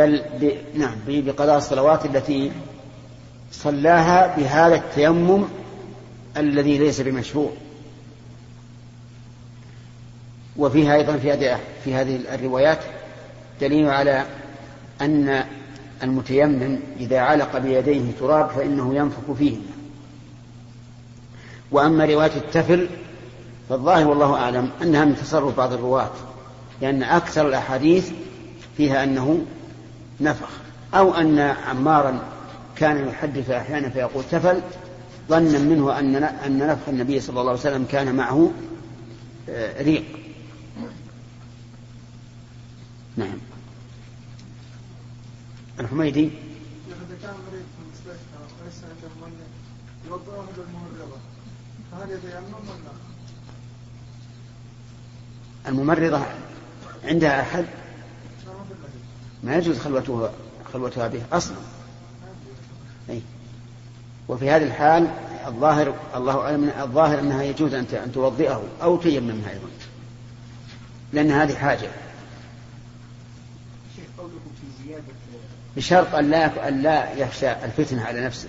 بل ب... نعم بقضاء الصلوات التي صلاها بهذا التيمم الذي ليس بمشروع. وفيها أيضا في هذه في هذه الروايات دليل على أن المتيمم إذا علق بيديه تراب فإنه ينفخ فيه. وأما رواية التفل فالظاهر والله أعلم أنها من تصرف بعض الرواة لأن أكثر الأحاديث فيها أنه نفخ. أو أن عمارا كان يحدث أحيانا فيقول تفل ظنا منه أن أن نفخ النبي صلى الله عليه وسلم كان معه آه، ريق. نعم. الحميدي؟ الممرضة عندها أحد؟ ما يجوز خلوتها خلوتها به أصلا. أي. وفي هذه الحال الظاهر الله أعلم الظاهر أنها يجوز أن توضئه أو تيممها أيضا. لأن هذه حاجة. بشرط أن لا أن لا يخشى الفتنة على نفسه.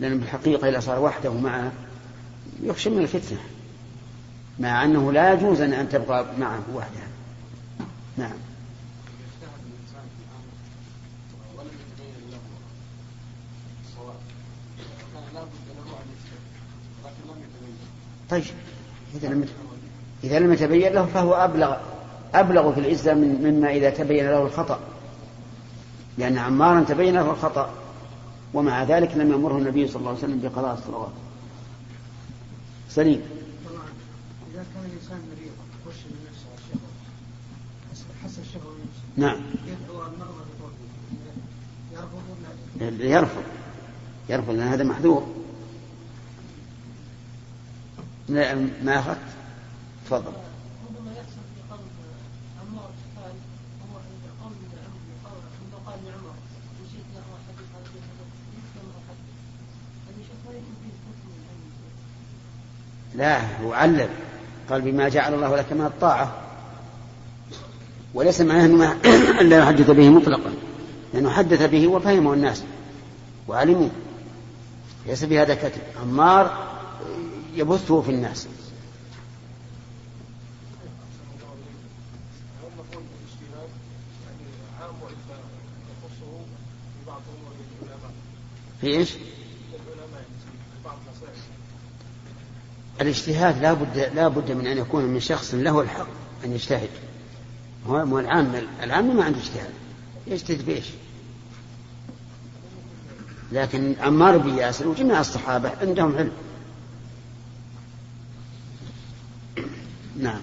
لأن بالحقيقة إذا صار وحده معه يخشى من الفتنة. مع أنه لا يجوز أن تبقى معه وحدها. نعم. طيب إذا لم إذا لم يتبين له فهو أبلغ أبلغ في العزة مما إذا تبين له الخطأ. لأن عمارا تبين له الخطأ ومع ذلك لم يأمره النبي صلى الله عليه وسلم بقضاء الصلوات. سليم. إذا كان الإنسان مريض يخش من نفسه حس الشهوة نعم. يرفض؟ يرفض. يرفض لأن هذا محذور. ما أخذت؟ تفضل. لا هو علل. قال بما جعل الله لك من الطاعة. وليس معناه أن لا يحدث به مطلقا. لأنه حدث به وفهمه الناس. وعلموا ليس بهذا كتب عمار يبثه في الناس في إيش؟ الاجتهاد لا بد لا بد من أن يكون من شخص له الحق أن يجتهد هو العام العام ما عنده اجتهاد يجتهد في إيش؟ لكن عمار بن ياسر وجميع الصحابة عندهم علم. نعم.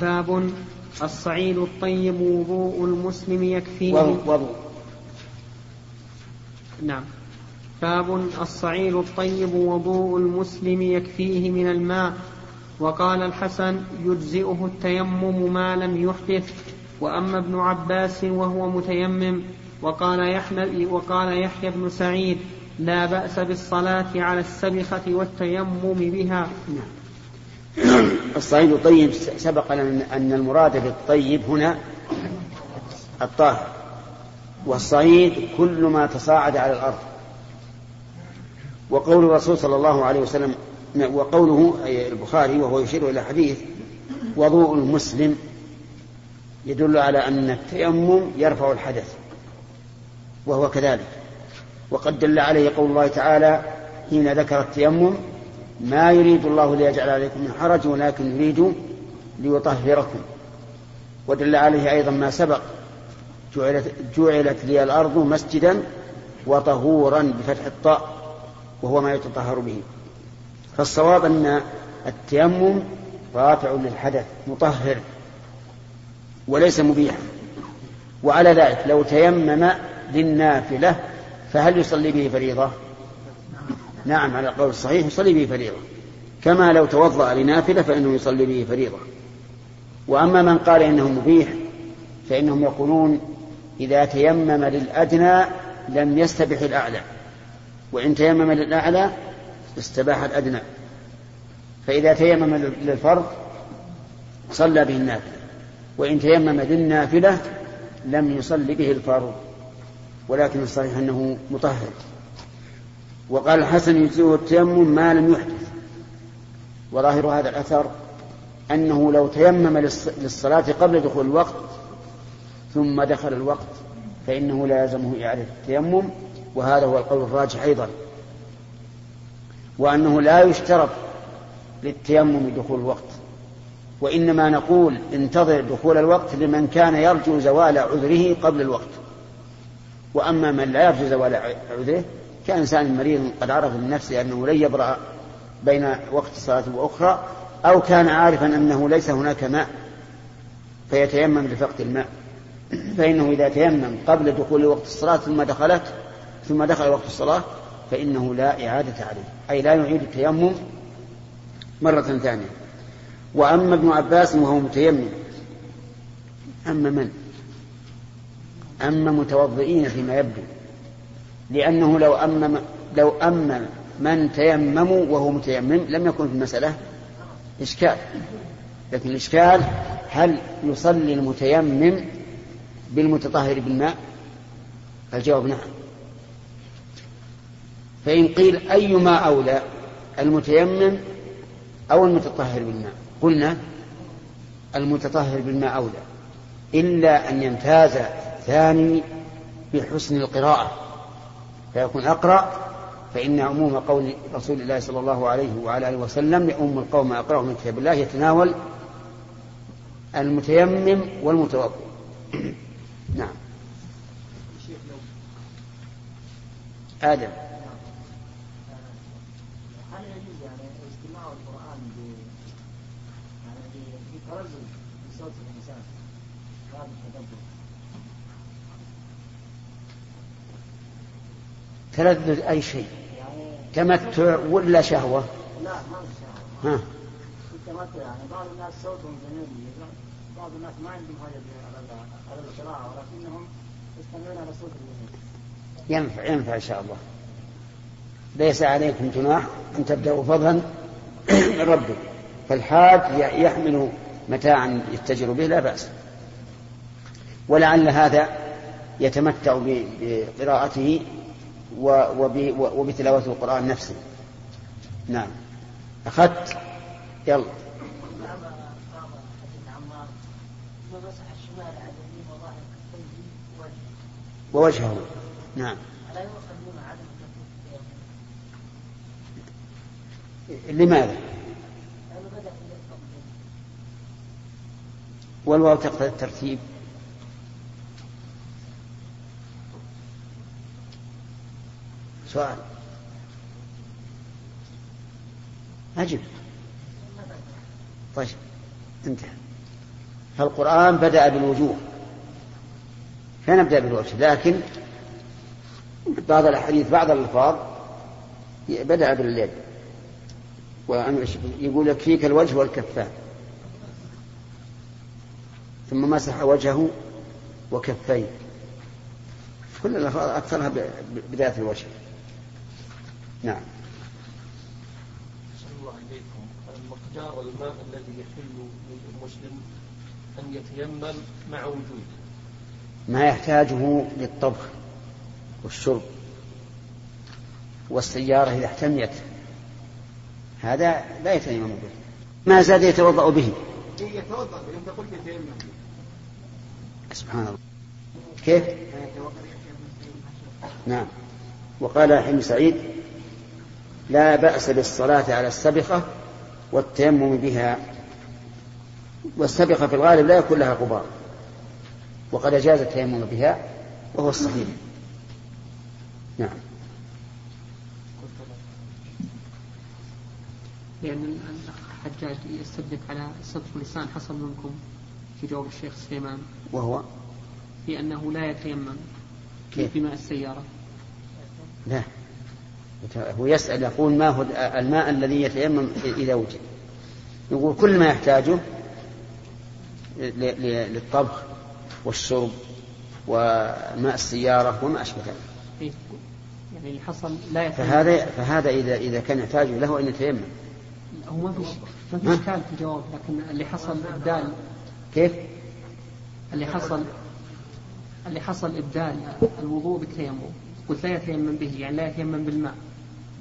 باب الصعيد الطيب وضوء المسلم يكفيه وضوء. نعم. باب الصعيد الطيب وضوء المسلم يكفيه من الماء. وقال الحسن يجزئه التيمم ما لم يحدث. وأما ابن عباس وهو متيمم وقال يحيى وقال يحيى بن سعيد لا بأس بالصلاة على السبخة والتيمم بها. الصعيد الطيب سبق لنا أن المراد بالطيب هنا الطاهر. والصعيد كل ما تصاعد على الأرض. وقول الرسول صلى الله عليه وسلم وقوله البخاري وهو يشير إلى حديث وضوء المسلم يدل على أن التيمم يرفع الحدث. وهو كذلك. وقد دل عليه قول الله تعالى حين ذكر التيمم ما يريد الله ليجعل عليكم من حرج ولكن يريد ليطهركم. ودل عليه أيضا ما سبق جعلت, جعلت لي الأرض مسجدا وطهورا بفتح الطاء وهو ما يتطهر به. فالصواب أن التيمم رافع للحدث مطهر وليس مبيحا. وعلى ذلك لو تيمم للنافلة فهل يصلي به فريضة؟ نعم على القول الصحيح يصلي به فريضة. كما لو توضأ لنافلة فإنه يصلي به فريضة. وأما من قال إنه مبيح فإنهم يقولون إذا تيمم للأدنى لم يستبح الأعلى. وإن تيمم للأعلى استباح الأدنى. فإذا تيمم للفرض صلى به النافلة. وإن تيمم للنافلة لم يصل به الفرض. ولكن الصحيح أنه مطهر. وقال الحسن يجزئه التيمم ما لم يحدث. وظاهر هذا الأثر أنه لو تيمم للصلاة قبل دخول الوقت ثم دخل الوقت فإنه لا يلزمه إعادة التيمم وهذا هو القول الراجح أيضا. وأنه لا يشترط للتيمم دخول الوقت. وإنما نقول انتظر دخول الوقت لمن كان يرجو زوال عذره قبل الوقت. وأما من لا يرجو زوال عذره كإنسان مريض قد عرف من نفسه أنه لن يبرأ بين وقت الصلاة وأخرى أو كان عارفا أنه ليس هناك ماء فيتيمم لفقد الماء. فإنه إذا تيمم قبل دخول وقت الصلاة ثم دخلت ثم دخل وقت الصلاة فإنه لا إعادة عليه أي لا يعيد التيمم مرة ثانية. وأما ابن عباس وهو متيمم أما من؟ أما متوضئين فيما يبدو لأنه لو أما لو أما من تيمموا وهو متيمم لم يكن في المسألة إشكال. لكن الإشكال هل يصلي المتيمم بالمتطهر بالماء؟ الجواب نعم. فإن قيل أيما أولى المتيمم أو المتطهر بالماء؟ قلنا المتطهر بالماء أولى إلا أن يمتاز الثاني بحسن القراءة. فيكون أقرأ فإن عموم قول رسول الله صلى الله عليه وعلى آله وسلم يؤم القوم أقرأ من كتاب الله يتناول المتيمم والمتوضئ نعم. آدم هل يجوز يعني استماع القرآن ب يعني بتردد بصوت الإنسان هذا التدبر تردد أي شيء تمتع ولا شهوة؟ لا ما ها. التمتع يعني بعض الناس صوتهم جميل بعض الناس ما عندهم حاجة على القراءة ولكنهم يستمعون على صوت الجميل. ينفع ينفع إن شاء الله. ليس عليكم جناح أن تبدأوا فضلا. من ربكم فالحاج يحمل متاعا يتجر به لا بأس. ولعل هذا يتمتع بقراءته وبتلاوة القرآن نفسه. نعم. أخذت؟ يلا. ووجهه. نعم. لماذا؟ والواو تقتضي الترتيب؟ سؤال. أجب طيب انتهى. فالقرآن بدأ بالوجوه. فنبدأ بالوجه؟ لكن بعض الأحاديث بعض الألفاظ بدأ باليد. ويقول يكفيك الوجه والكفان. ثم مسح وجهه وكفيه. كل الألفاظ أكثرها ب- بذات الوجه. نعم. الله إليكم مقدار الماء الذي يحل للمسلم أن يتيمم مع وجوده. ما يحتاجه للطبخ والشرب والسيارة إذا احتميت. هذا لا يتيمم به. ما زاد يتوضأ به. يتوضأ أنت قلت يتيمم سبحان الله. كيف؟ نعم. وقال بن سعيد لا بأس بالصلاة على السبقة والتيمم بها. والسبقة في الغالب لا يكون لها غبار وقد جاز التيمم بها وهو الصحيح نعم. لأن الأخ حجاج يستدرك على صدق لسان حصل منكم في جواب الشيخ سليمان. وهو؟ في أنه لا يتيمم كيف؟ بماء السيارة. لا. هو يسأل يقول ما هو الماء الذي يتيمم إذا وجد يقول كل ما يحتاجه للطبخ والشرب وماء السيارة وما أشبه ذلك؟ يعني اللي حصل لا يتيمم فهذا فهذا إذا إذا كان يحتاج له أن يتيمم هو ما في ما في؟ إشكال في الجواب لكن اللي حصل إبدال كيف؟ اللي حصل اللي حصل إبدال الوضوء بالتيمم قلت لا يتيمم به يعني لا يتيمم بالماء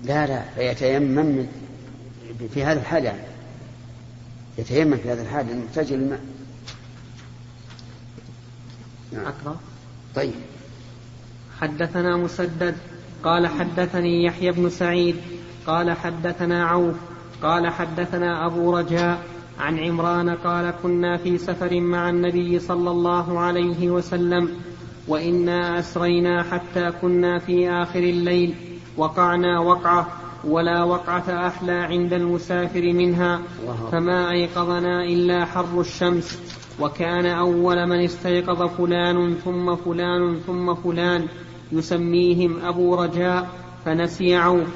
لا لا يتيمم من في هذا الحال يعني. يتيمم في هذا الحال لأنه محتاج للماء نعم. أقرأ طيب. حدثنا مسدد قال حدثني يحيى بن سعيد قال حدثنا عوف قال حدثنا أبو رجاء عن عمران قال كنا في سفر مع النبي صلى الله عليه وسلم وإنا أسرينا حتى كنا في آخر الليل. وقعنا وقعة ولا وقعة أحلى عند المسافر منها فما أيقظنا إلا حر الشمس. وكان أول من استيقظ فلان ثم فلان ثم فلان يسميهم أبو رجاء فنسي عوف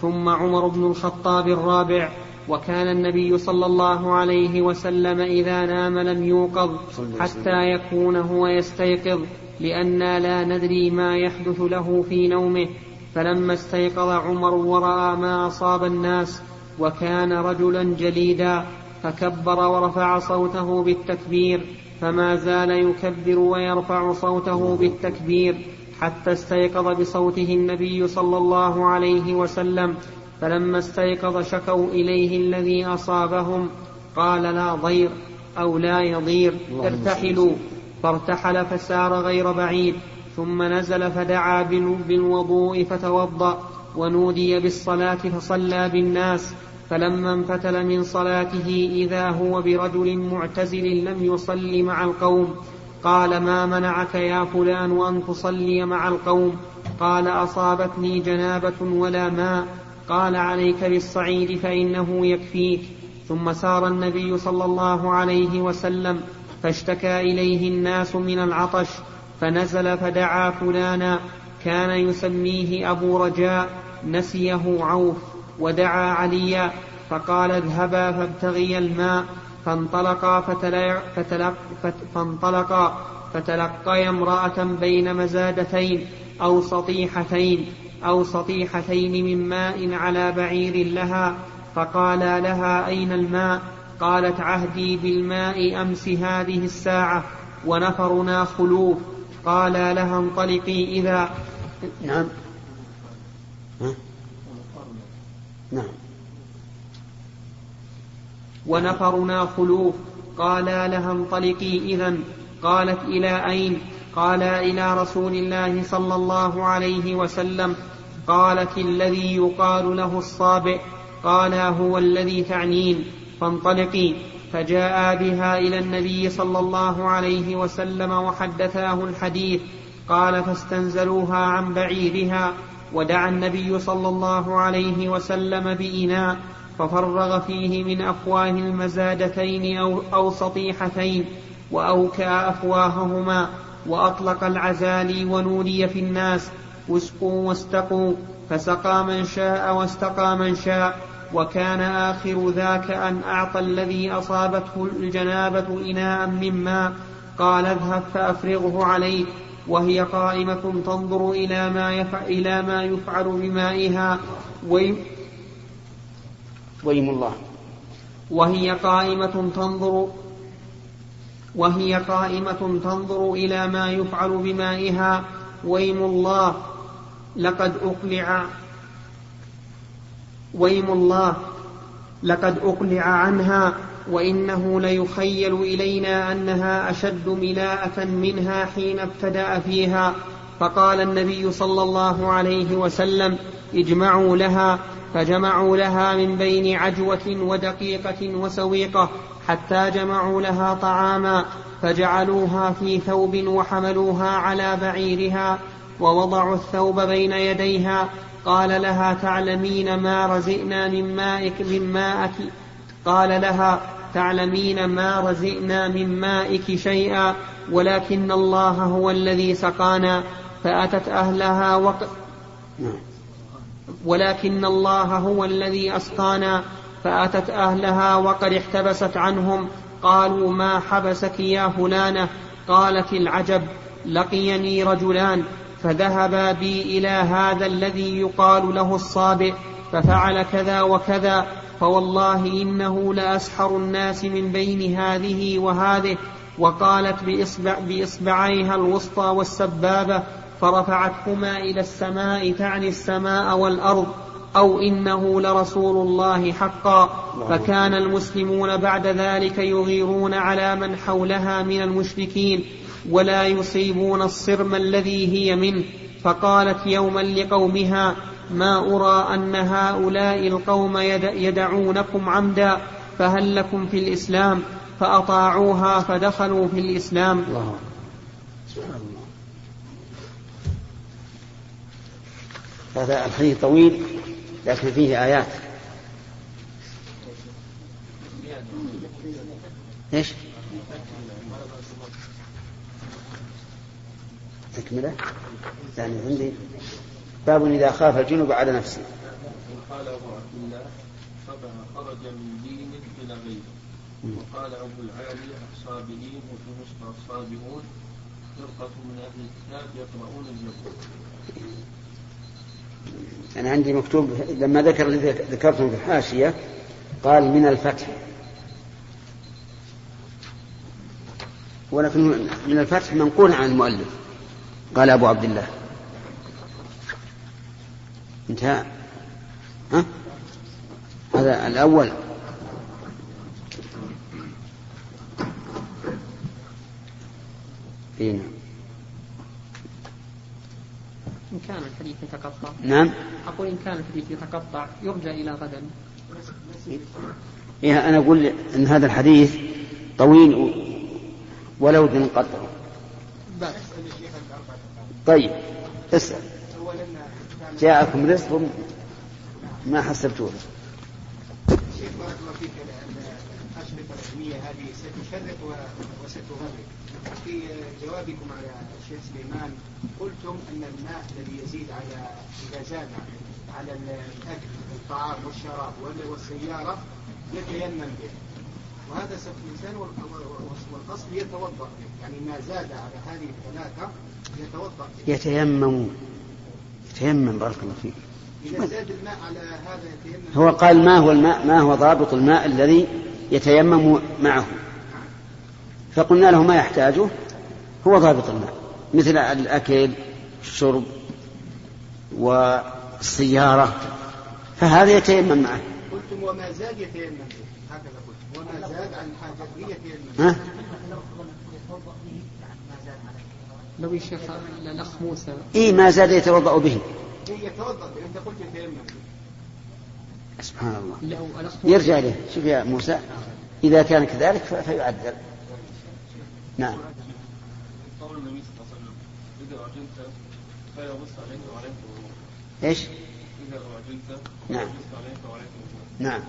ثم عمر بن الخطاب الرابع وكان النبي صلى الله عليه وسلم إذا نام لم يوقظ حتى يكون هو يستيقظ لأنا لا ندري ما يحدث له في نومه. فلما استيقظ عمر ورأى ما أصاب الناس وكان رجلا جليدا فكبر ورفع صوته بالتكبير فما زال يكبر ويرفع صوته بالتكبير حتى استيقظ بصوته النبي صلى الله عليه وسلم. فلما استيقظ شكوا إليه الذي أصابهم قال لا ضير أو لا يضير ارتحلوا. فارتحل فسار غير بعيد. ثم نزل فدعا بالوضوء فتوضأ ونودي بالصلاة فصلى بالناس فلما انفتل من صلاته إذا هو برجل معتزل لم يصل مع القوم. قال ما منعك يا فلان أن تصلي مع القوم؟ قال أصابتني جنابة ولا ماء. قال عليك بالصعيد فإنه يكفيك. ثم سار النبي صلى الله عليه وسلم فاشتكى إليه الناس من العطش فنزل فدعا فلانا كان يسميه أبو رجاء نسيه عوف ودعا عليا فقال اذهبا فابتغيا الماء فانطلقا فتلق فانطلقا فتلقيا امرأة بين مزادتين أو سطيحتين أو سطيحتين من ماء على بعير لها فقالا لها أين الماء؟ قالت عهدي بالماء أمس هذه الساعة ونفرنا خلوف. قالا لها انطلقي إذا نعم. نعم. ونفرنا خلوف. قالا لها انطلقي إذا. قالت إلى أين؟ قالا إلى رسول الله صلى الله عليه وسلم. قالت الذي يقال له الصابئ. قالا هو الذي تعنين. فانطلقي. فجاء بها إلى النبي صلى الله عليه وسلم وحدثاه الحديث. قال فاستنزلوها عن بعيرها ودعا النبي صلى الله عليه وسلم بإناء ففرغ فيه من أفواه المزادتين أو, أو سطيحتين وأوكأ أفواههما وأطلق العزالي ونودي في الناس واسقوا واستقوا. فسقى من شاء واستقى من شاء. وكان آخر ذاك أن أعطى الذي أصابته الجنابة إناء من ماء قال اذهب فأفرغه عليه وهي قائمة تنظر إلى ما يفعل, إلى ما يفعل بمائها. ويم الله. وهي قائمة تنظر وهي قائمة تنظر إلى ما يفعل بمائها. ويم الله. لقد أقلع ويم الله. لقد أقلع عنها وإنه ليخيل إلينا أنها أشد ملاءة منها حين ابتدأ فيها. فقال النبي صلى الله عليه وسلم اجمعوا لها. فجمعوا لها من بين عجوة ودقيقة وسويقة حتى جمعوا لها طعاما. فجعلوها في ثوب وحملوها على بعيرها ووضعوا الثوب بين يديها قال لها تعلمين ما رزئنا من مائك من مائك قال لها تعلمين ما رزئنا من مائك شيئا ولكن الله هو الذي سقانا فأتت أهلها وق... ولكن الله هو الذي أسقانا فأتت أهلها وقد احتبست عنهم قالوا ما حبسك يا فلانة؟ قالت العجب لقيني رجلان. فذهبا بي إلى هذا الذي يقال له الصابئ ففعل كذا وكذا فوالله إنه لأسحر الناس من بين هذه وهذه. وقالت بإصبع بإصبعيها الوسطى والسبابة فرفعتهما إلى السماء تعني السماء والأرض أو إنه لرسول الله حقا. فكان المسلمون بعد ذلك يغيرون على من حولها من المشركين. ولا يصيبون الصرم الذي هي منه. فقالت يوما لقومها ما أرى أن هؤلاء القوم يدعونكم عمدا فهل لكم في الإسلام؟ فأطاعوها فدخلوا في الإسلام. الله سبحان الله. هذا الحديث طويل لكن فيه آيات. إيش؟ تكملة؟ يعني عندي. باب إذا خاف الجنوب على نفسه. قال أبو عبد الله خرج من دين إلى غيره. وقال أبو العالي الصابئين وفي نسخة الصابئون فرقة من أهل الكتاب يقرؤون الزبور أنا عندي مكتوب لما ذكر ذكرته في الحاشية قال من الفتح. ولكن من الفتح منقول عن المؤلف. قال أبو عبد الله. انتهى. ها؟ هذا الأول. إيه نعم. إن كان الحديث يتقطع. نعم. أقول إن كان الحديث يتقطع يرجع إلى غدا. إيه أنا أقول إن هذا الحديث طويل ولو انقطع طيب اسأل. جاءكم رزق ما حسبتوه. شيخ بارك الله فيك الأشرطة العلمية هذه ستشرق وستغرق. في جوابكم على الشيخ سليمان قلتم أن الماء الذي يزيد على إذا زاد على الأكل الطعام والشراب والسيارة يتيمم به. وهذا الإنسان والقصد يتوضأ به. يعني ما زاد على هذه الثلاثة يتيمم. يتيمم بارك الله فيك. إذا زاد الماء على هذا يتيمم. هو قال ما هو الماء ما هو ضابط الماء الذي يتيمم معه؟ فقلنا له ما يحتاجه؟ هو ضابط الماء. مثل الأكل الشرب والسيارة. فهذا يتيمم معه. قلتم وما زاد يتيمم. هكذا قلت وما زاد عن حاجته يتيمم. ها؟ لو الشيخ الأخ موسى. إيه ما زاد يتوضأ به. إيه يتوضأ أنت قلت يتيمم. سبحان الله. يرجع إليه. شوف يا موسى إذا كان كذلك فيعدل نعم. قول النبي صلى الله عليه وسلم فيبص عليك وعليك إيش؟ إذا أعجلت نعم. نعم.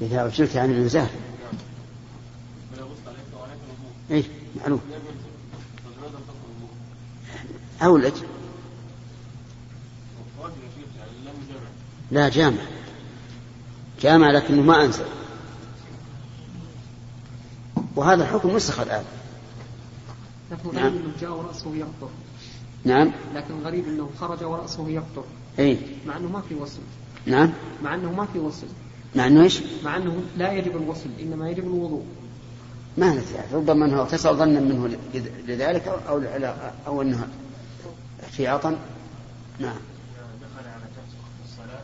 إذا أعجلت عن الإنزال إيش؟ معلوم. أولج لا جامع. جامع لكنه ما أنزل. وهذا الحكم نسخ الآن. لكن نعم. إنه جاء ورأسه يقطر نعم. لكن غريب إنه خرج ورأسه يقطر اي مع إنه ما في وصل. نعم. مع إنه ما في وصل. مع إنه إيش؟ مع إنه لا يجب الوصل إنما يجب الوضوء ما ندري ربما إنه اغتسل ظنا منه لذلك أو أو, أو إنه احتياطا نعم دخل على في الصلاة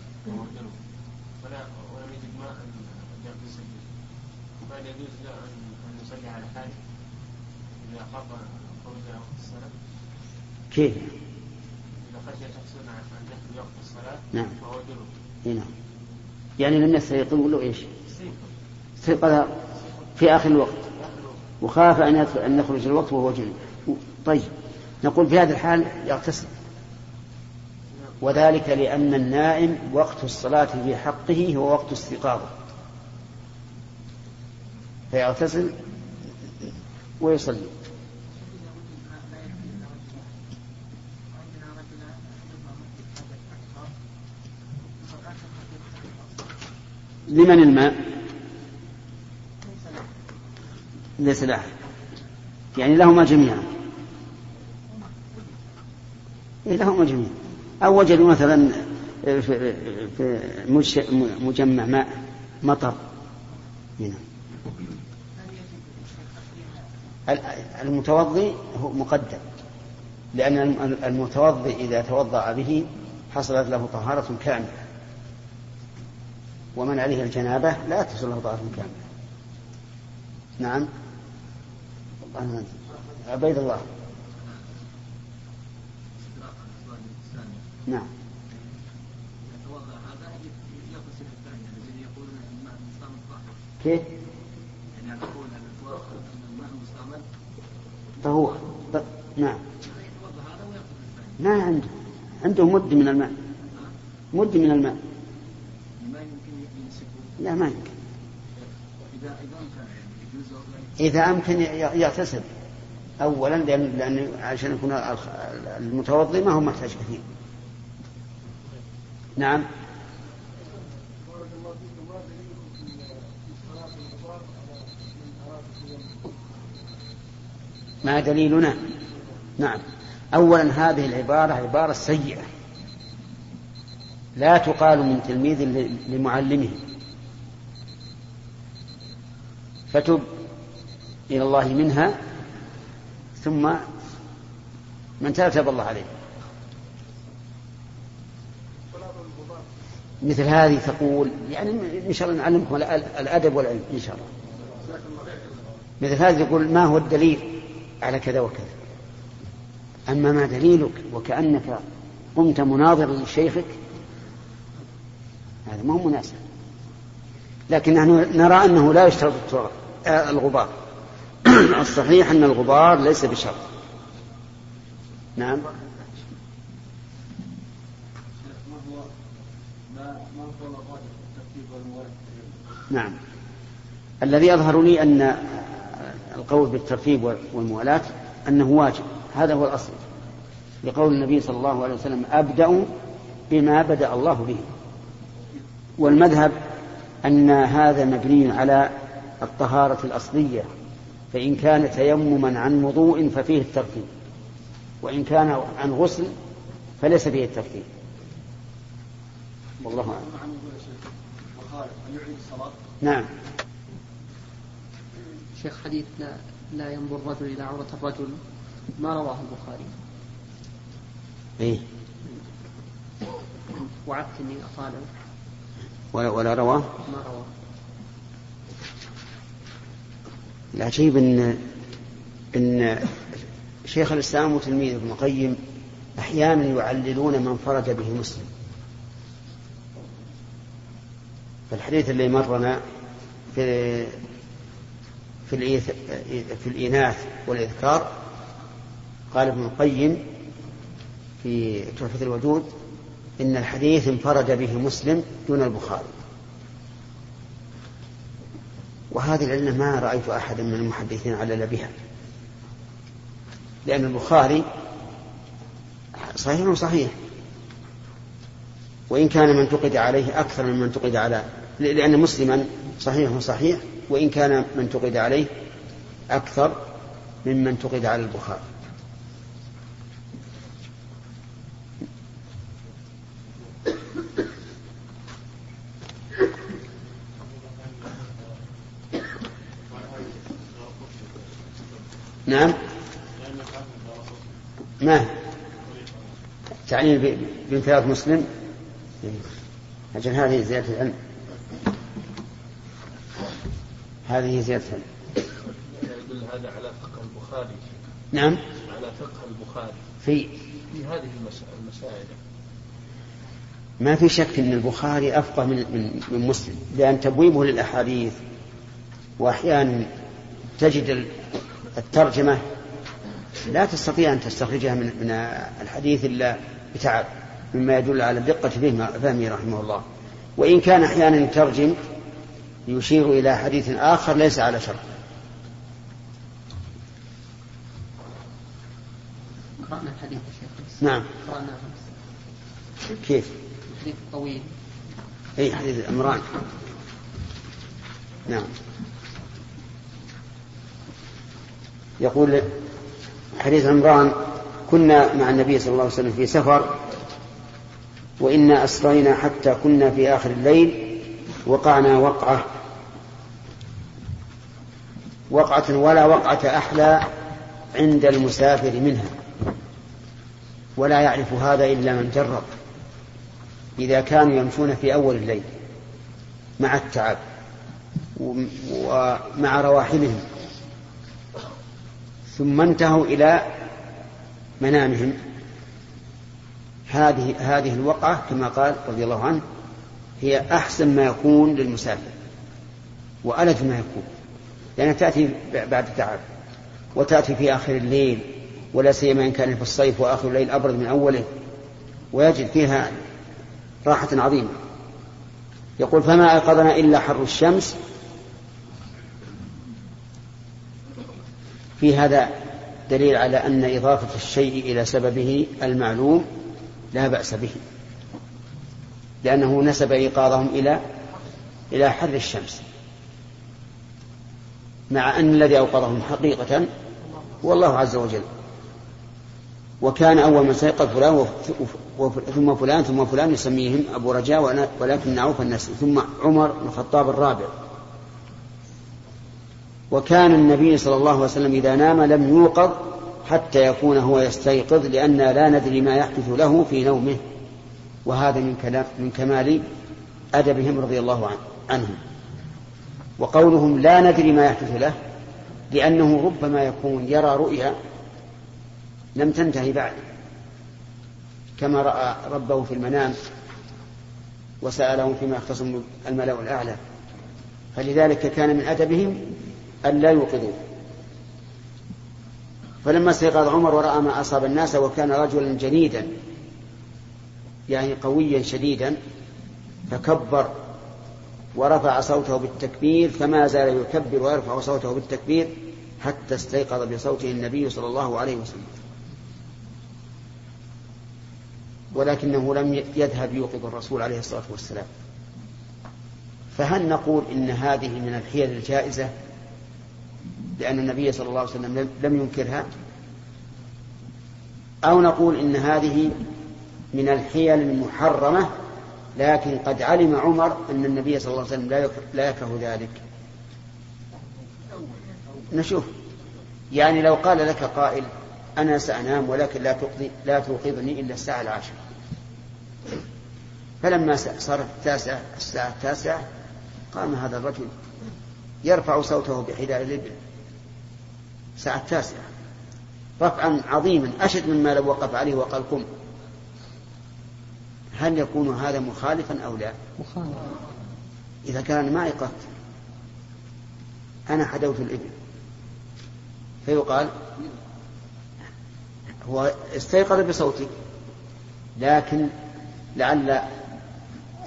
فلا ولم يجد ماء يغتسل به فهل يجوز له أن يصلي على حاله اذا خاف خروج وقت الصلاة؟ كيف؟ اذا خشي شخص عن دخل وقت الصلاة نعم وهو جنوب إي نعم يعني لم يستيقظ له إيش؟ استيقظ في آخر الوقت. وخاف أن أن يخرج الوقت وهو جنوب طيب. نقول في هذه الحال يغتسل. وذلك لأن النائم وقت الصلاة في حقه هو وقت استيقاظه. فيغتسل ويصلي. لمن الماء؟ ليس له. يعني لهما جميعا. إيه لهما جميعا. أو وجدوا مثلا في, في مج- مجمع ماء مطر. هنا. ال- المتوضي هو مقدم. لأن الم- المتوضي إذا توضأ به حصلت له طهارة كاملة. ومن عليه الجنابة لا تحصل له طهارة كاملة نعم. عبيد الله. نعم. كيف؟ طهور. ط- نعم. ما عنده. عنده مد من الماء. مد من الماء. لا ما يمكن إذا أمكن يغتسل أولا لأن, لأن عشان يكون المتوضي ما هو محتاج كثير. نعم. ما دليلنا؟ نعم. أولا هذه العبارة عبارة سيئة. لا تقال من تلميذ لمعلمه. فتب إلى الله منها ثم من تاب تاب الله عليه. مثل هذه تقول يعني إن شاء الله نعلمكم الأ- الأدب والعلم إن شاء الله. مثل هذه يقول ما هو الدليل على كذا وكذا؟ أما ما دليلك وكأنك قمت مناظرا لشيخك هذا ما هو مناسب. لكن نحن نرى أنه لا يشترط التراب. الغبار. الصحيح أن الغبار ليس بشرط نعم. نعم. الذي يظهر لي أن القول بالترتيب والموالاة أنه واجب. هذا هو الأصل. لقول النبي صلى الله عليه وسلم أبدأ بما بدأ الله به. والمذهب أن هذا مبني على الطهارة الأصلية فإن كان تيمما عن وضوء ففيه الترتيب وإن كان عن غسل فليس فيه الترتيب والله أعلم. نعم. شيخ حديث لا, لا ينظر الرجل إلى عورة الرجل ما رواه البخاري؟ إيه. وعدت إني أطالع ولا, ولا رواه؟ ما رواه. العجيب ان إن شيخ الإسلام وتلميذه ابن القيم أحيانا يعللون من فرج به مسلم. فالحديث اللي مرنا في في في الإناث والإذكار قال ابن القيم في تحفة الوجود إن الحديث انفرد به مسلم دون البخاري. وهذه العلة ما رأيت أحدا من المحدثين علل بها. لأن البخاري صحيح صحيح؟ وإن كان من تقد عليه أكثر من من تقد على لأن مسلما صحيح صحيح؟ وإن كان من تقد عليه أكثر ممن تقد على البخاري. نعم. ما تعليل بانفراد مسلم؟ أجل هذه زيادة العلم. هذه زيادة العلم. هذا على فقه البخاري. نعم. على فقه البخاري. في في هذه المسائل المسائل. ما في شك إن البخاري أفقه من من, من مسلم لأن تبويبه للأحاديث وأحيانا تجد الترجمة لا تستطيع أن تستخرجها من من الحديث إلا بتعب مما يدل على فهم فهمه رحمه الله. وإن كان أحيانا يترجم يشير إلى حديث آخر ليس على شرط. قرأنا الحديث يا شيخ. نعم. قرأنا. كيف؟ الحديث الطويل اي حديث عمران. نعم. يقول حديث عمران كنا مع النبي صلى الله عليه وسلم في سفر وإنا أسرينا حتى كنا في آخر الليل وقعنا وقعة وقعة ولا وقعة أحلى عند المسافر منها ولا يعرف هذا إلا من جرب إذا كانوا يمشون في أول الليل مع التعب ومع رواحلهم ثم انتهوا إلى منامهم. هذه هذه الوقعة كما قال رضي الله عنه هي أحسن ما يكون للمسافر وألذ ما يكون لأنها تأتي بعد تعب وتأتي في آخر الليل ولا سيما إن كان في الصيف وآخر الليل أبرد من أوله ويجد فيها راحة عظيمة. يقول فما أيقظنا إلا حر الشمس في هذا دليل على أن إضافة الشيء إلى سببه المعلوم لا بأس به لأنه نسب إيقاظهم إلى إلى حر الشمس مع أن الذي أوقظهم حقيقة هو الله عز وجل. وكان أول من سيقظ فلان ثم فلان ثم فلان يسميهم أبو رجاء ولكن عوف الناس. ثم عمر بن الخطاب الرابع. وكان النبي صلى الله عليه وسلم إذا نام لم يوقظ حتى يكون هو يستيقظ لأننا لا ندري ما يحدث له في نومه. وهذا من كلام من كمال أدبهم رضي الله عنهم. وقولهم لا ندري ما يحدث له لأنه ربما يكون يرى رؤيا لم تنتهي بعد. كما رأى ربه في المنام وسأله فيما يختصم الملأ الأعلى. فلذلك كان من أدبهم أن لا يوقظوه فلما استيقظ عمر ورأى ما أصاب الناس وكان رجلا جنيدا يعني قويا شديدا فكبر ورفع صوته بالتكبير فما زال يكبر ويرفع صوته بالتكبير حتى استيقظ بصوته النبي صلى الله عليه وسلم. ولكنه لم يذهب يوقظ الرسول عليه الصلاة والسلام. فهل نقول إن هذه من الحيل الجائزة؟ لأن النبي صلى الله عليه وسلم لم ينكرها. أو نقول إن هذه من الحيل المحرمة لكن قد علم عمر أن النبي صلى الله عليه وسلم لا يكره ذلك. نشوف. يعني لو قال لك قائل أنا سأنام ولكن لا تقضي لا توقظني إلا الساعة العاشرة. فلما صارت التاسعة الساعة التاسعة قام هذا الرجل يرفع صوته بحذاء الإبل. الساعة التاسعة رفعا عظيما أشد مما لو وقف عليه وقال قم. هل يكون هذا مخالفا أو لا؟ مخالف إذا كان ما أيقظت أنا حدوت الإبل. فيقال هو استيقظ بصوتك لكن لعل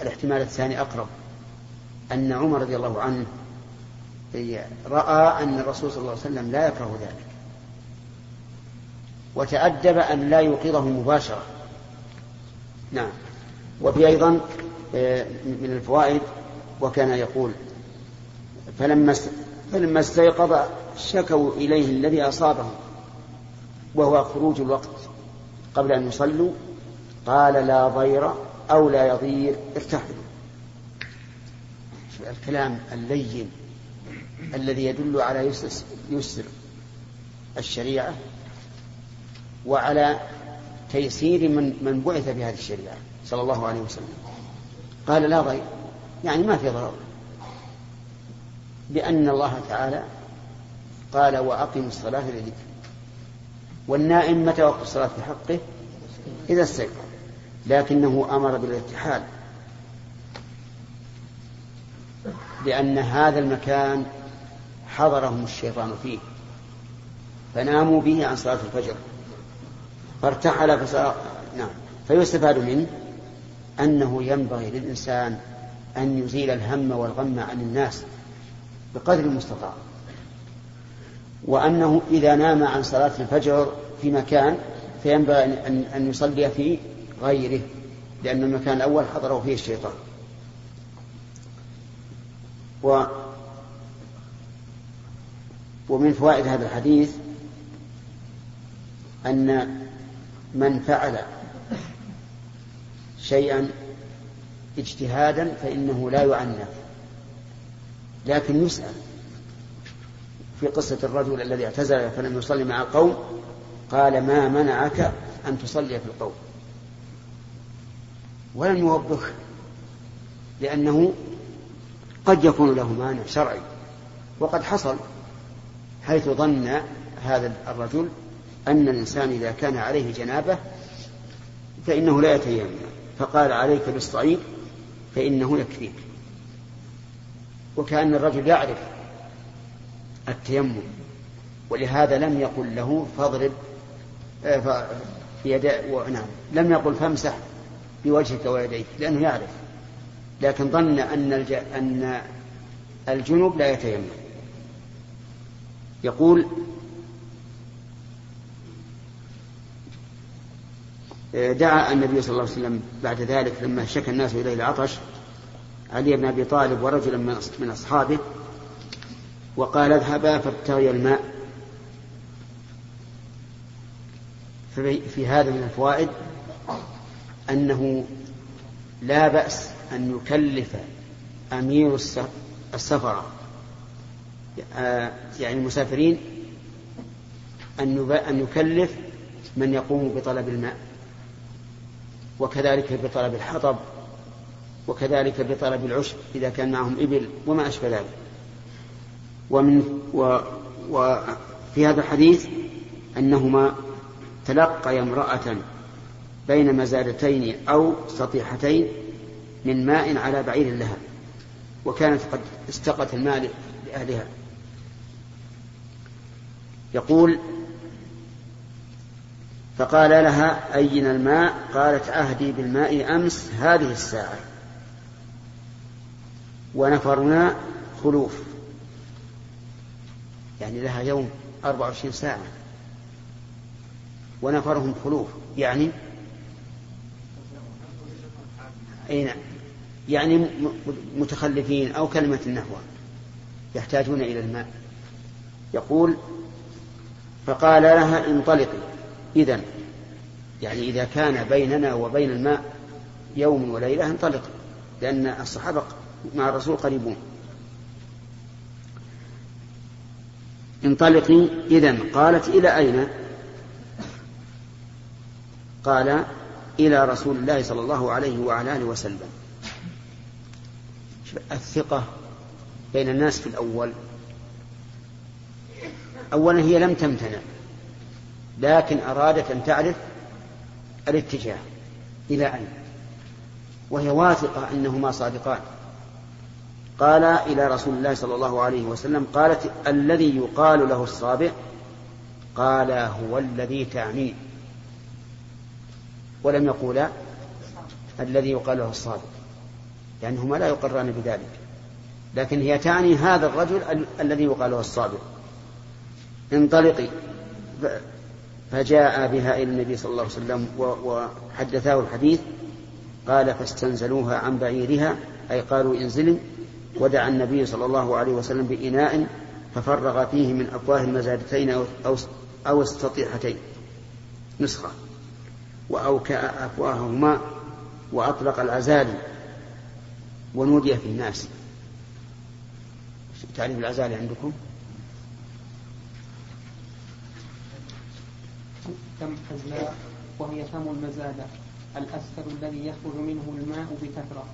الاحتمال الثاني أقرب أن عمر رضي الله عنه رأى أن الرسول صلى الله عليه وسلم لا يكره ذلك. وتأدب أن لا يوقظه مباشرة. نعم. وفي أيضا آه، من الفوائد وكان يقول فلما فلما استيقظ شكوا إليه الذي أصابهم وهو خروج الوقت. قبل أن يصلوا قال لا ضير أو لا يضير ارتحلوا. الكلام اللين. الذي يدل على يسر, الشريعة وعلى تيسير من من بعث بهذه الشريعة صلى الله عليه وسلم. قال لا ضير. يعني ما في ضرر. لأن الله تعالى قال وأقم الصلاة لذكر والنائم متى وقت الصلاة في حقه؟ إذا استيقظ. لكنه أمر بالارتحال لأن هذا المكان حضرهم الشيطان فيه. فناموا به عن صلاة الفجر. فارتحل فصار نعم. فيستفاد منه أنه ينبغي للإنسان أن يزيل الهم والغم عن الناس بقدر المستطاع. وأنه إذا نام عن صلاة الفجر في مكان فينبغي أن أن يصلي في غيره لأن المكان الأول حضره فيه الشيطان. و ومن فوائد هذا الحديث أن من فعل شيئا اجتهادا فإنه لا يعنف لكن يسأل. في قصة الرجل الذي اعتزل فلم يصلي مع القوم قال ما منعك أن تصلي في القوم؟ ولم يوبخ لأنه قد يكون له مانع شرعي وقد حصل. حيث ظن هذا الرجل أن الإنسان إذا كان عليه جنابة فإنه لا يتيمم. فقال عليك بالصعيد فإنه يكفيك. وكأن الرجل يعرف التيمم ولهذا لم يقل له فاضرب آه، يد نعم لم يقل فامسح بوجهك ويديك لأنه يعرف. لكن ظن أن. أن الجنوب لا يتيمم. يقول دعا النبي صلى الله عليه وسلم بعد ذلك لما شكى الناس إليه العطش علي بن أبي طالب ورجلا من أصحابه وقال اذهبا فابتغيا الماء. في هذا من الفوائد أنه لا بأس أن يكلف أمير السفر يعني المسافرين أن يكلف من يقوم بطلب الماء وكذلك بطلب الحطب وكذلك بطلب العشب إذا كان معهم إبل وما أشبه ذلك. ومن و وفي هذا الحديث أنهما تلقي امرأة بين مزادتين أو سطيحتين من ماء على بعير لها وكانت قد استقت الماء لأهلها. يقول فقال لها أين الماء؟ قالت عهدي بالماء أمس هذه الساعة. ونفرنا خلوف. يعني لها يوم أربع وعشرين ساعة. ونفرهم خلوف. يعني؟ أي نعم. يعني متخلفين أو كلمة النحو يحتاجون إلى الماء. يقول فقال لها انطلقي. إذا يعني إذا كان بيننا وبين الماء يوم وليلة انطلق لأن الصحابة مع الرسول قريبون. انطلقي إذا قالت إلى أين؟ قال إلى رسول الله صلى الله عليه وعلى آله وسلم. الثقة بين الناس في الأول أولا هي لم تمتنع لكن أرادت أن تعرف الاتجاه إلى أين وهي واثقة أنهما صادقان. قال إلى رسول الله صلى الله عليه وسلم قالت الذي يقال له الصابع قال هو الذي تعنيه ولم يقولا الذي يقال له الصابع لأنهما لا يقران بذلك لكن هي تعني هذا الرجل ال- الذي يقال له الصابع انطلقي فجاء بها إلى النبي صلى الله عليه وسلم وحدثاه الحديث قال فاستنزلوها عن بعيرها أي قالوا انزلي ودعا النبي صلى الله عليه وسلم بإناء ففرغ فيه من أفواه المزادتين أو, أو, السطيحتين نسخة وأوكأ أفواههما وأطلق العزال ونودي في الناس تعريف العزال عندكم؟ تم حزلاء وهي فم المزادة الأسفل الذي يخرج منه الماء بكثرة.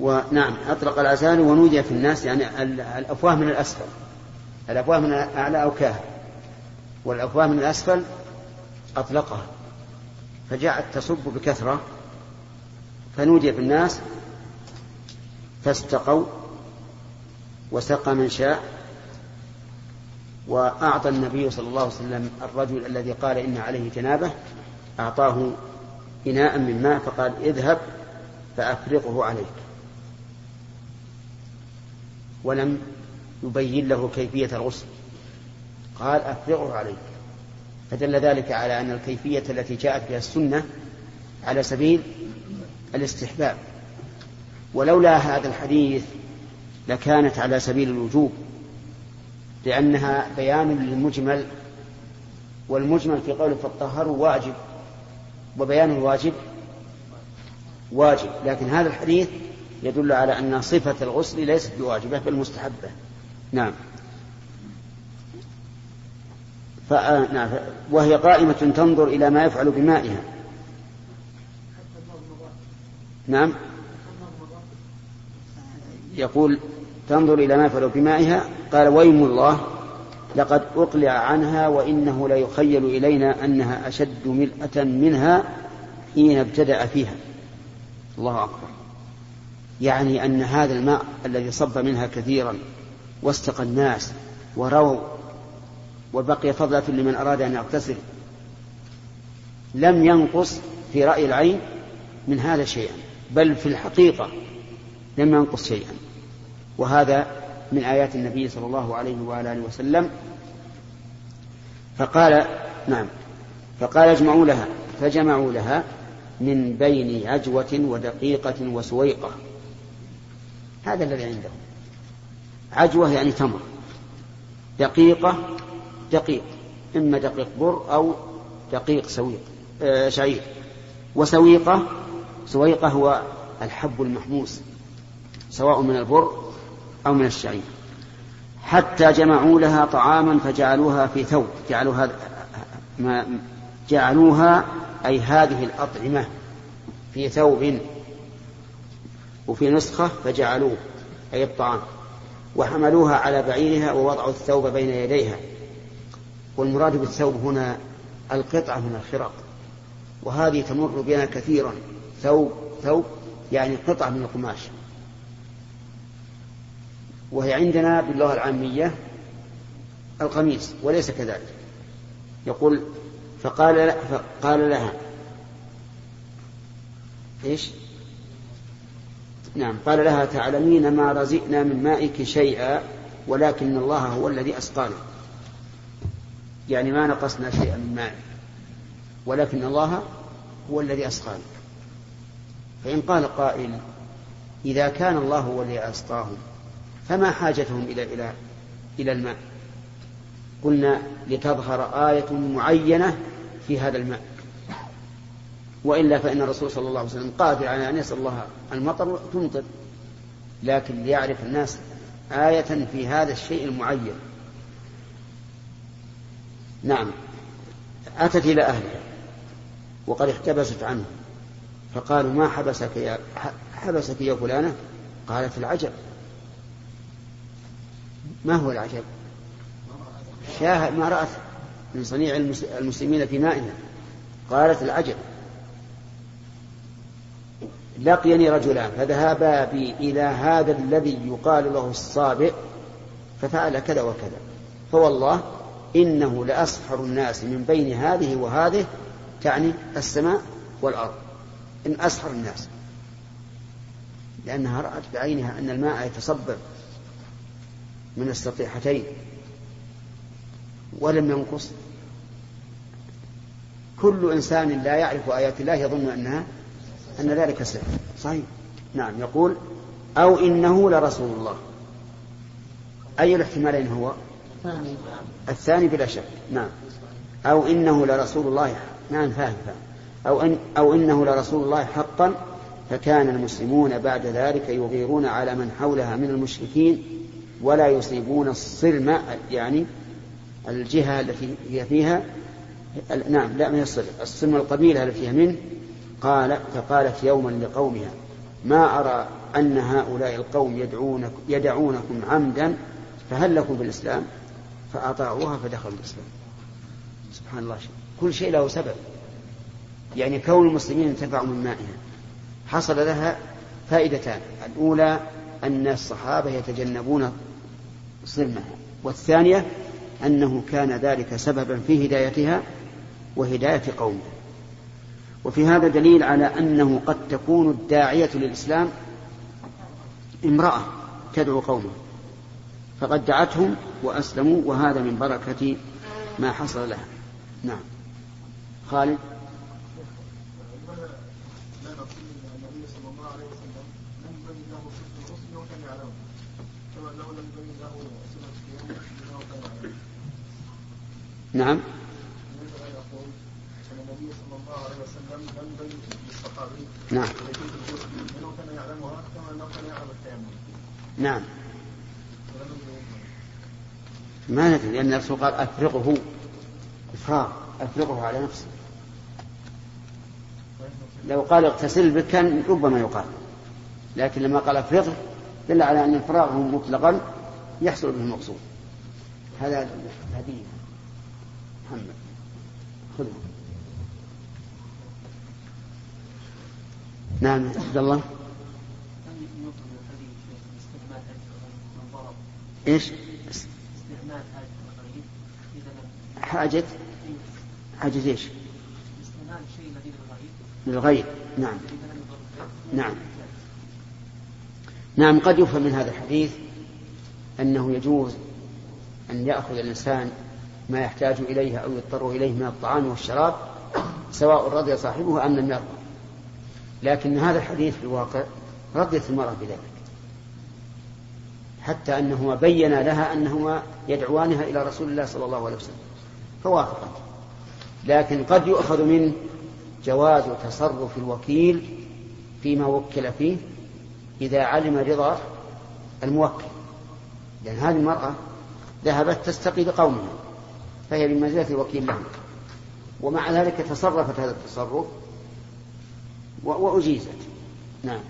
ونعم أطلق العزال ونودي في الناس يعني الأفواه من الأسفل. الأفواه من الأعلى أوكاها والأفواه من الأسفل أطلقها. فجاءت تصب بكثرة. فنودي في الناس فاستقوا وسقى من شاء وأعطى النبي صلى الله عليه وسلم الرجل الذي قال إن عليه جنابة أعطاه إناء من ماء فقال اذهب فأفرغه عليك. ولم يبين له كيفية الغسل. قال أفرغه عليك. فدل ذلك على أن الكيفية التي جاءت بها السنة على سبيل الاستحباب. ولولا هذا الحديث لكانت على سبيل الوجوب. لأنها بيان للمجمل والمجمل في قوله فالطهر واجب وبيان الواجب واجب. لكن هذا الحديث يدل على أن صفة الغسل ليست بواجبة بل مستحبة. نعم. نعم. وهي قائمة تنظر إلى ما يفعل بمائها. نعم. يقول تنظر إلى ما يفعل بمائها قال ويم الله لقد أقلع عنها وإنه لا يخيل إلينا أنها أشد ملأة منها حين ابتدأ فيها. الله أكبر. يعني أن هذا الماء الذي صب منها كثيرا واستقى الناس ورووا وبقي فضلة لمن أراد أن يغتسل لم ينقص في رأي العين من هذا شيئا بل في الحقيقة لم ينقص شيئا. وهذا من آيات النبي صلى الله عليه وآله وسلم. فقال نعم فقال اجمعوا لها فجمعوا لها من بين عجوة ودقيقة وسويقة. هذا الذي عندهم. عجوة يعني تمر. دقيقة دقيق إما دقيق بر أو دقيق سويق آه شعير. وسويقة سويقة هو الحب المحموس سواء من البر أو من الشعير حتى جمعوا لها طعاما فجعلوها في ثوب جعلوها ما جعلوها أي هذه الأطعمة في ثوب وفي نسخة فجعلوه أي الطعام. وحملوها على بعيرها ووضعوا الثوب بين يديها. والمراد بالثوب هنا القطعة من الخرق وهذه تمر بنا كثيرا. ثوب ثوب يعني قطعة من القماش. وهي عندنا باللغة العامية القميص وليس كذلك. يقول فقال فقال لها. إيش؟ نعم قال لها تعلمين ما رزقنا من مائك شيئا ولكن الله هو الذي أسقانا. يعني ما نقصنا شيئا من ماء ولكن الله هو الذي أسقانا. فإن قال قائل إذا كان الله هو الذي أسقاهم فما حاجتهم إلى إلى إلى الماء؟ قلنا لتظهر آية معينة في هذا الماء. وإلا فإن الرسول صلى الله عليه وسلم قادر على أن يسأل الله المطر تمطر لكن ليعرف الناس آية في هذا الشيء المعين. نعم. أتت إلى أهلها وقد احتبست عنه فقالوا ما حبسك يا حبسك يا فلانة؟ قالت العجب. ما هو العجب؟ شاهد ما رأت من صنيع المسلمين في مائها قالت العجب. لقيني رجلان فذهبا بي إلى هذا الذي يقال له الصابئ ففعل كذا وكذا. فوالله إنه لأسحر الناس من بين هذه وهذه تعني السماء والأرض. إن أسحر الناس. لأنها رأت بعينها أن الماء يتصبب من السطيحتين ولم ينقص. كل إنسان لا يعرف آيات الله يظن أنها أن ذلك سحر صحيح. نعم. يقول أو إنه لرسول الله. أي الاحتمالين هو؟ الثاني بلا شك. نعم. أو إنه لرسول الله نعم فاهم فاهم. أو, إن أو إنه لرسول الله حقا فكان المسلمون بعد ذلك يغيرون على من حولها من المشركين ولا يصيبون الصلم يعني الجهة التي هي فيها نعم لا من الصلم الصلم القبيلة التي فيها منه قال فقالت يوما لقومها ما أرى أن هؤلاء القوم يدعونك يدعونكم عمدا فهل لكم بالإسلام فأطاعوها فدخلوا الإسلام. سبحان الله كل شيء له سبب. يعني كون المسلمين انتفعوا من مائها. حصل لها فائدتان. الأولى أن الصحابة يتجنبون صلمها والثانية أنه كان ذلك سببا في هدايتها وهداية قومها وفي هذا دليل على أنه قد تكون الداعية للإسلام امرأة تدعو قومه. فقد دعتهم وأسلموا وهذا من بركة ما حصل لها. نعم. خالد؟ النبي صلى الله عليه وسلم لم يبين نعم كيفيه الغسل انه نعم. ولم يبين ما ندري لأن الرسول قال أفرغه. إفراغ أفرغه على نفسه. لو قال اغتسل به كان ربما يقال. لكن لما قال أفرغه دل على أن إفراغه مطلقا يحصل به المقصود. هذا هدية محمد. خذه. نعم عبد الله. إيش؟ استعمال حاجة؟ حاجة إيش؟ استعمال شيء للغير نعم. نعم. نعم قد يفهم من هذا الحديث أنه يجوز أن يأخذ الإنسان ما يحتاج إليه أو يضطر إليه من الطعام والشراب سواء رضي صاحبه أم لم يرضى. لكن هذا الحديث في الواقع رضيت المرأة بذلك حتى أنهما بين لها أنهما يدعوانها إلى رسول الله صلى الله عليه وسلم فوافقت. لكن قد يؤخذ منه جواز تصرف الوكيل فيما وكل فيه إذا علم رضا الموكل. لأن هذه المرأة ذهبت تستقي بقومها فهي بمنزلة الوكيل لهم ومع ذلك تصرفت هذا التصرف وأجيزت. نعم.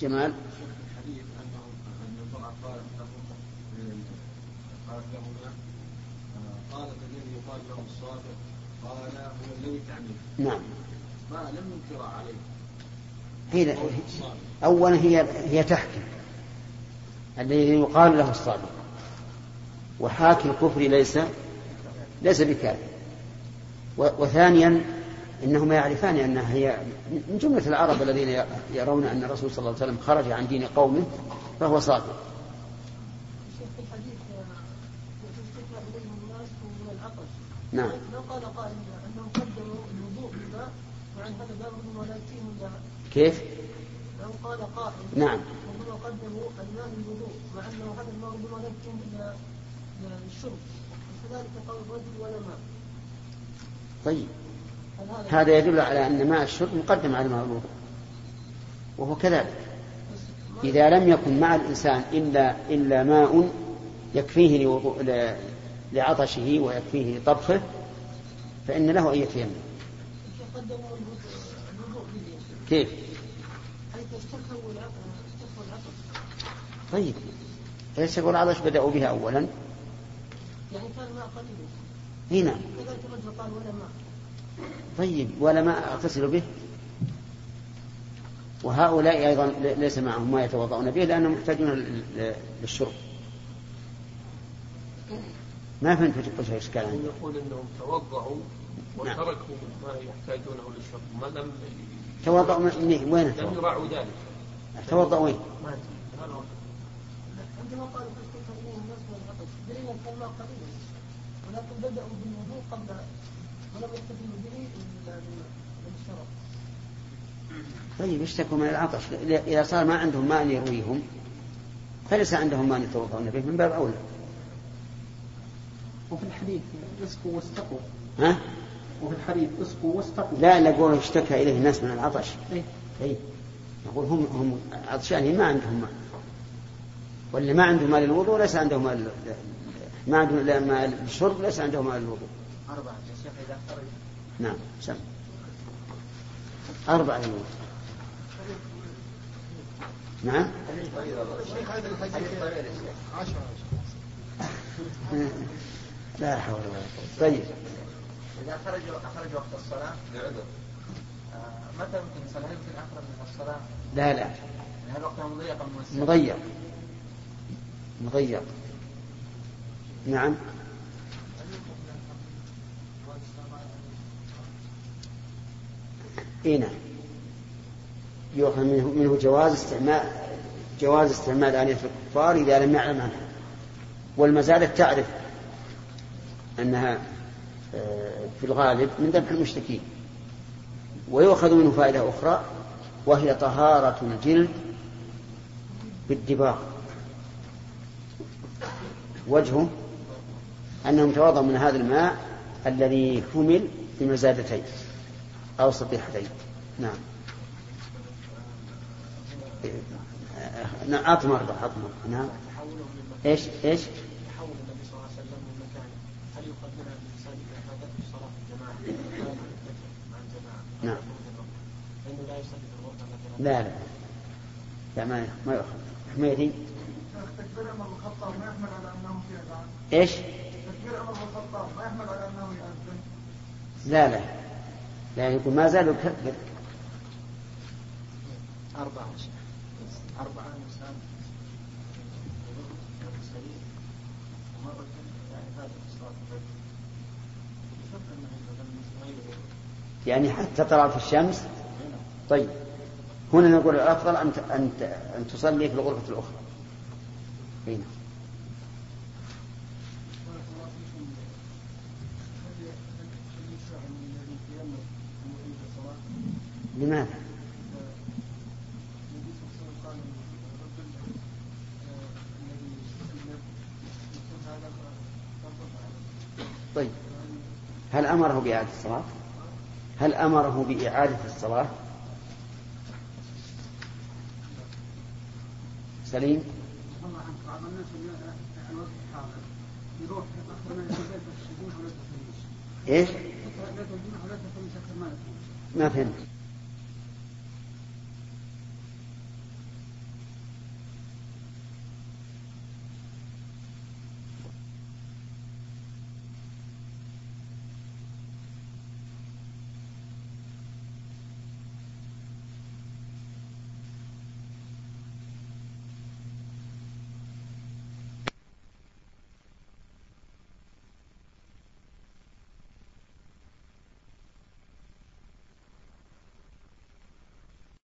جمال. قالت الذي يقال له الصابر قال هو الذي تعنيه نعم. ما لم ينكر عليه. هي أولا هي هي تحكي الذي يقال له الصادق. وحاكي الكفر ليس ليس بكافر وثانيا إنهما يعرفان أنها هي من جملة العرب الذين يرون أن الرسول صلى الله عليه وسلم خرج عن دين قومه فهو صادق. العطش نعم. لو قال قائل انهم قدموا الوضوء بالماء مع ان هذا باب ولا كيف؟ لو قال قائل نعم. انهم قدموا الماء للوضوء مع أنه هذا الماء ربما لا الا للشرب وكذلك قول الرجل ولا ماء. طيب. هذا يدل على أن ماء الشرب مقدم على ماء الوضوء وهو كذلك. إذا لم يكن مع الإنسان إلا إلا ماء يكفيه لعطشه ويكفيه لطبخه فإن له أن يتيمم. كيف؟ حيث استكثروا العطش استكثروا العطش طيب. ليس يقول العطش بدأوا بها أولا. يعني كان ماء قليل هنا الرجل قال ولا ماء طيب. ولا ماء أغتسل به. وهؤلاء أيضا ليس معهم ما يتوضؤون به لأنهم محتاجون للشرب. ما فهمت وش الإشكال يقول إنهم توضعوا نعم. وتركوا ما يحتاجونه للشرب. ما لم توضأ من من- وين لم؟ يراعوا ذلك. توضأ وين؟ عندما قالوا اليهم الناس من العطش كان قليلا. ولكن بدأوا بالوضوء قبل ولم به إلا بالشراب. طيب اشتكوا من العطش إذا صار ما عندهم ماء يرويهم فليس عندهم ماء يتوضؤون به من باب أولى. وفي الحديث اسقوا واستقوا. ها؟ وفي الحديث اسقوا واستقوا. لا نقول اشتكى إليه الناس من العطش. إيه. أي نقول هم هم عطشانين ما عندهم ماء واللي ما عنده ماء للوضوء ليس عنده ماء ما عنده لا ماء للشرب ليس عنده ماء للوضوء أربعة يا شيخ إذا خرج نعم سم. أربعة للوضوء نعم؟ الشيخ هذا الحديث. عشرة. لا حول ولا قوة. طيب. إذا خرج خرج وقت الصلاة؟ آه، متى يمكن الصلاة؟ هل يمكن أخرج من الصلاة؟ لا لا. يعني هل وقتها مضيقا موسع؟ مضيق. مضيق. نعم. إي نعم. يؤخذ منه, منه جواز استعمال جواز استعمال آلية الكفار إذا لم يعلم عنها. والمزالة تعرف أنها في الغالب من ذبح المشركين ويؤخذ منه فائدة أخرى وهي طهارة الجلد بالدباغ وجهه أنهم توضأوا من هذا الماء الذي حمل بمزادتين أو صبيحتين نعم. نعم أطمر أطمر. نعم. إيش إيش؟ تحول النبي صلى الله عليه وسلم من مكانه هل يؤخذ منها الانسان اذا فاتته الصلاه في الجماعه لا يتفق مع الجماعه نعم. لا لا لا. ما ما يؤخذ حميدي. تكبير عمر بن الخطاب ما يحمل على أنه في أذان. إيش؟ تكبير عمر بن الخطاب ما يحمل على أنه يؤذن لا لا. لا يقول ما زالوا يكبر انسان سليم ومرة يعني فاتت الصلاه يعني حتى طلعت الشمس. طيب. هنا نقول الأفضل أن أن تصلي في الغرفة الأخرى. هنا لماذا؟ طيب. هل أمره بإعادة الصلاة؟ هل أمره بإعادة الصلاة؟ سليم؟ عنك بعض الناس الوقت الحاضر يروح ولا تفهمش إيش؟ ولا تفهمش ما فهمت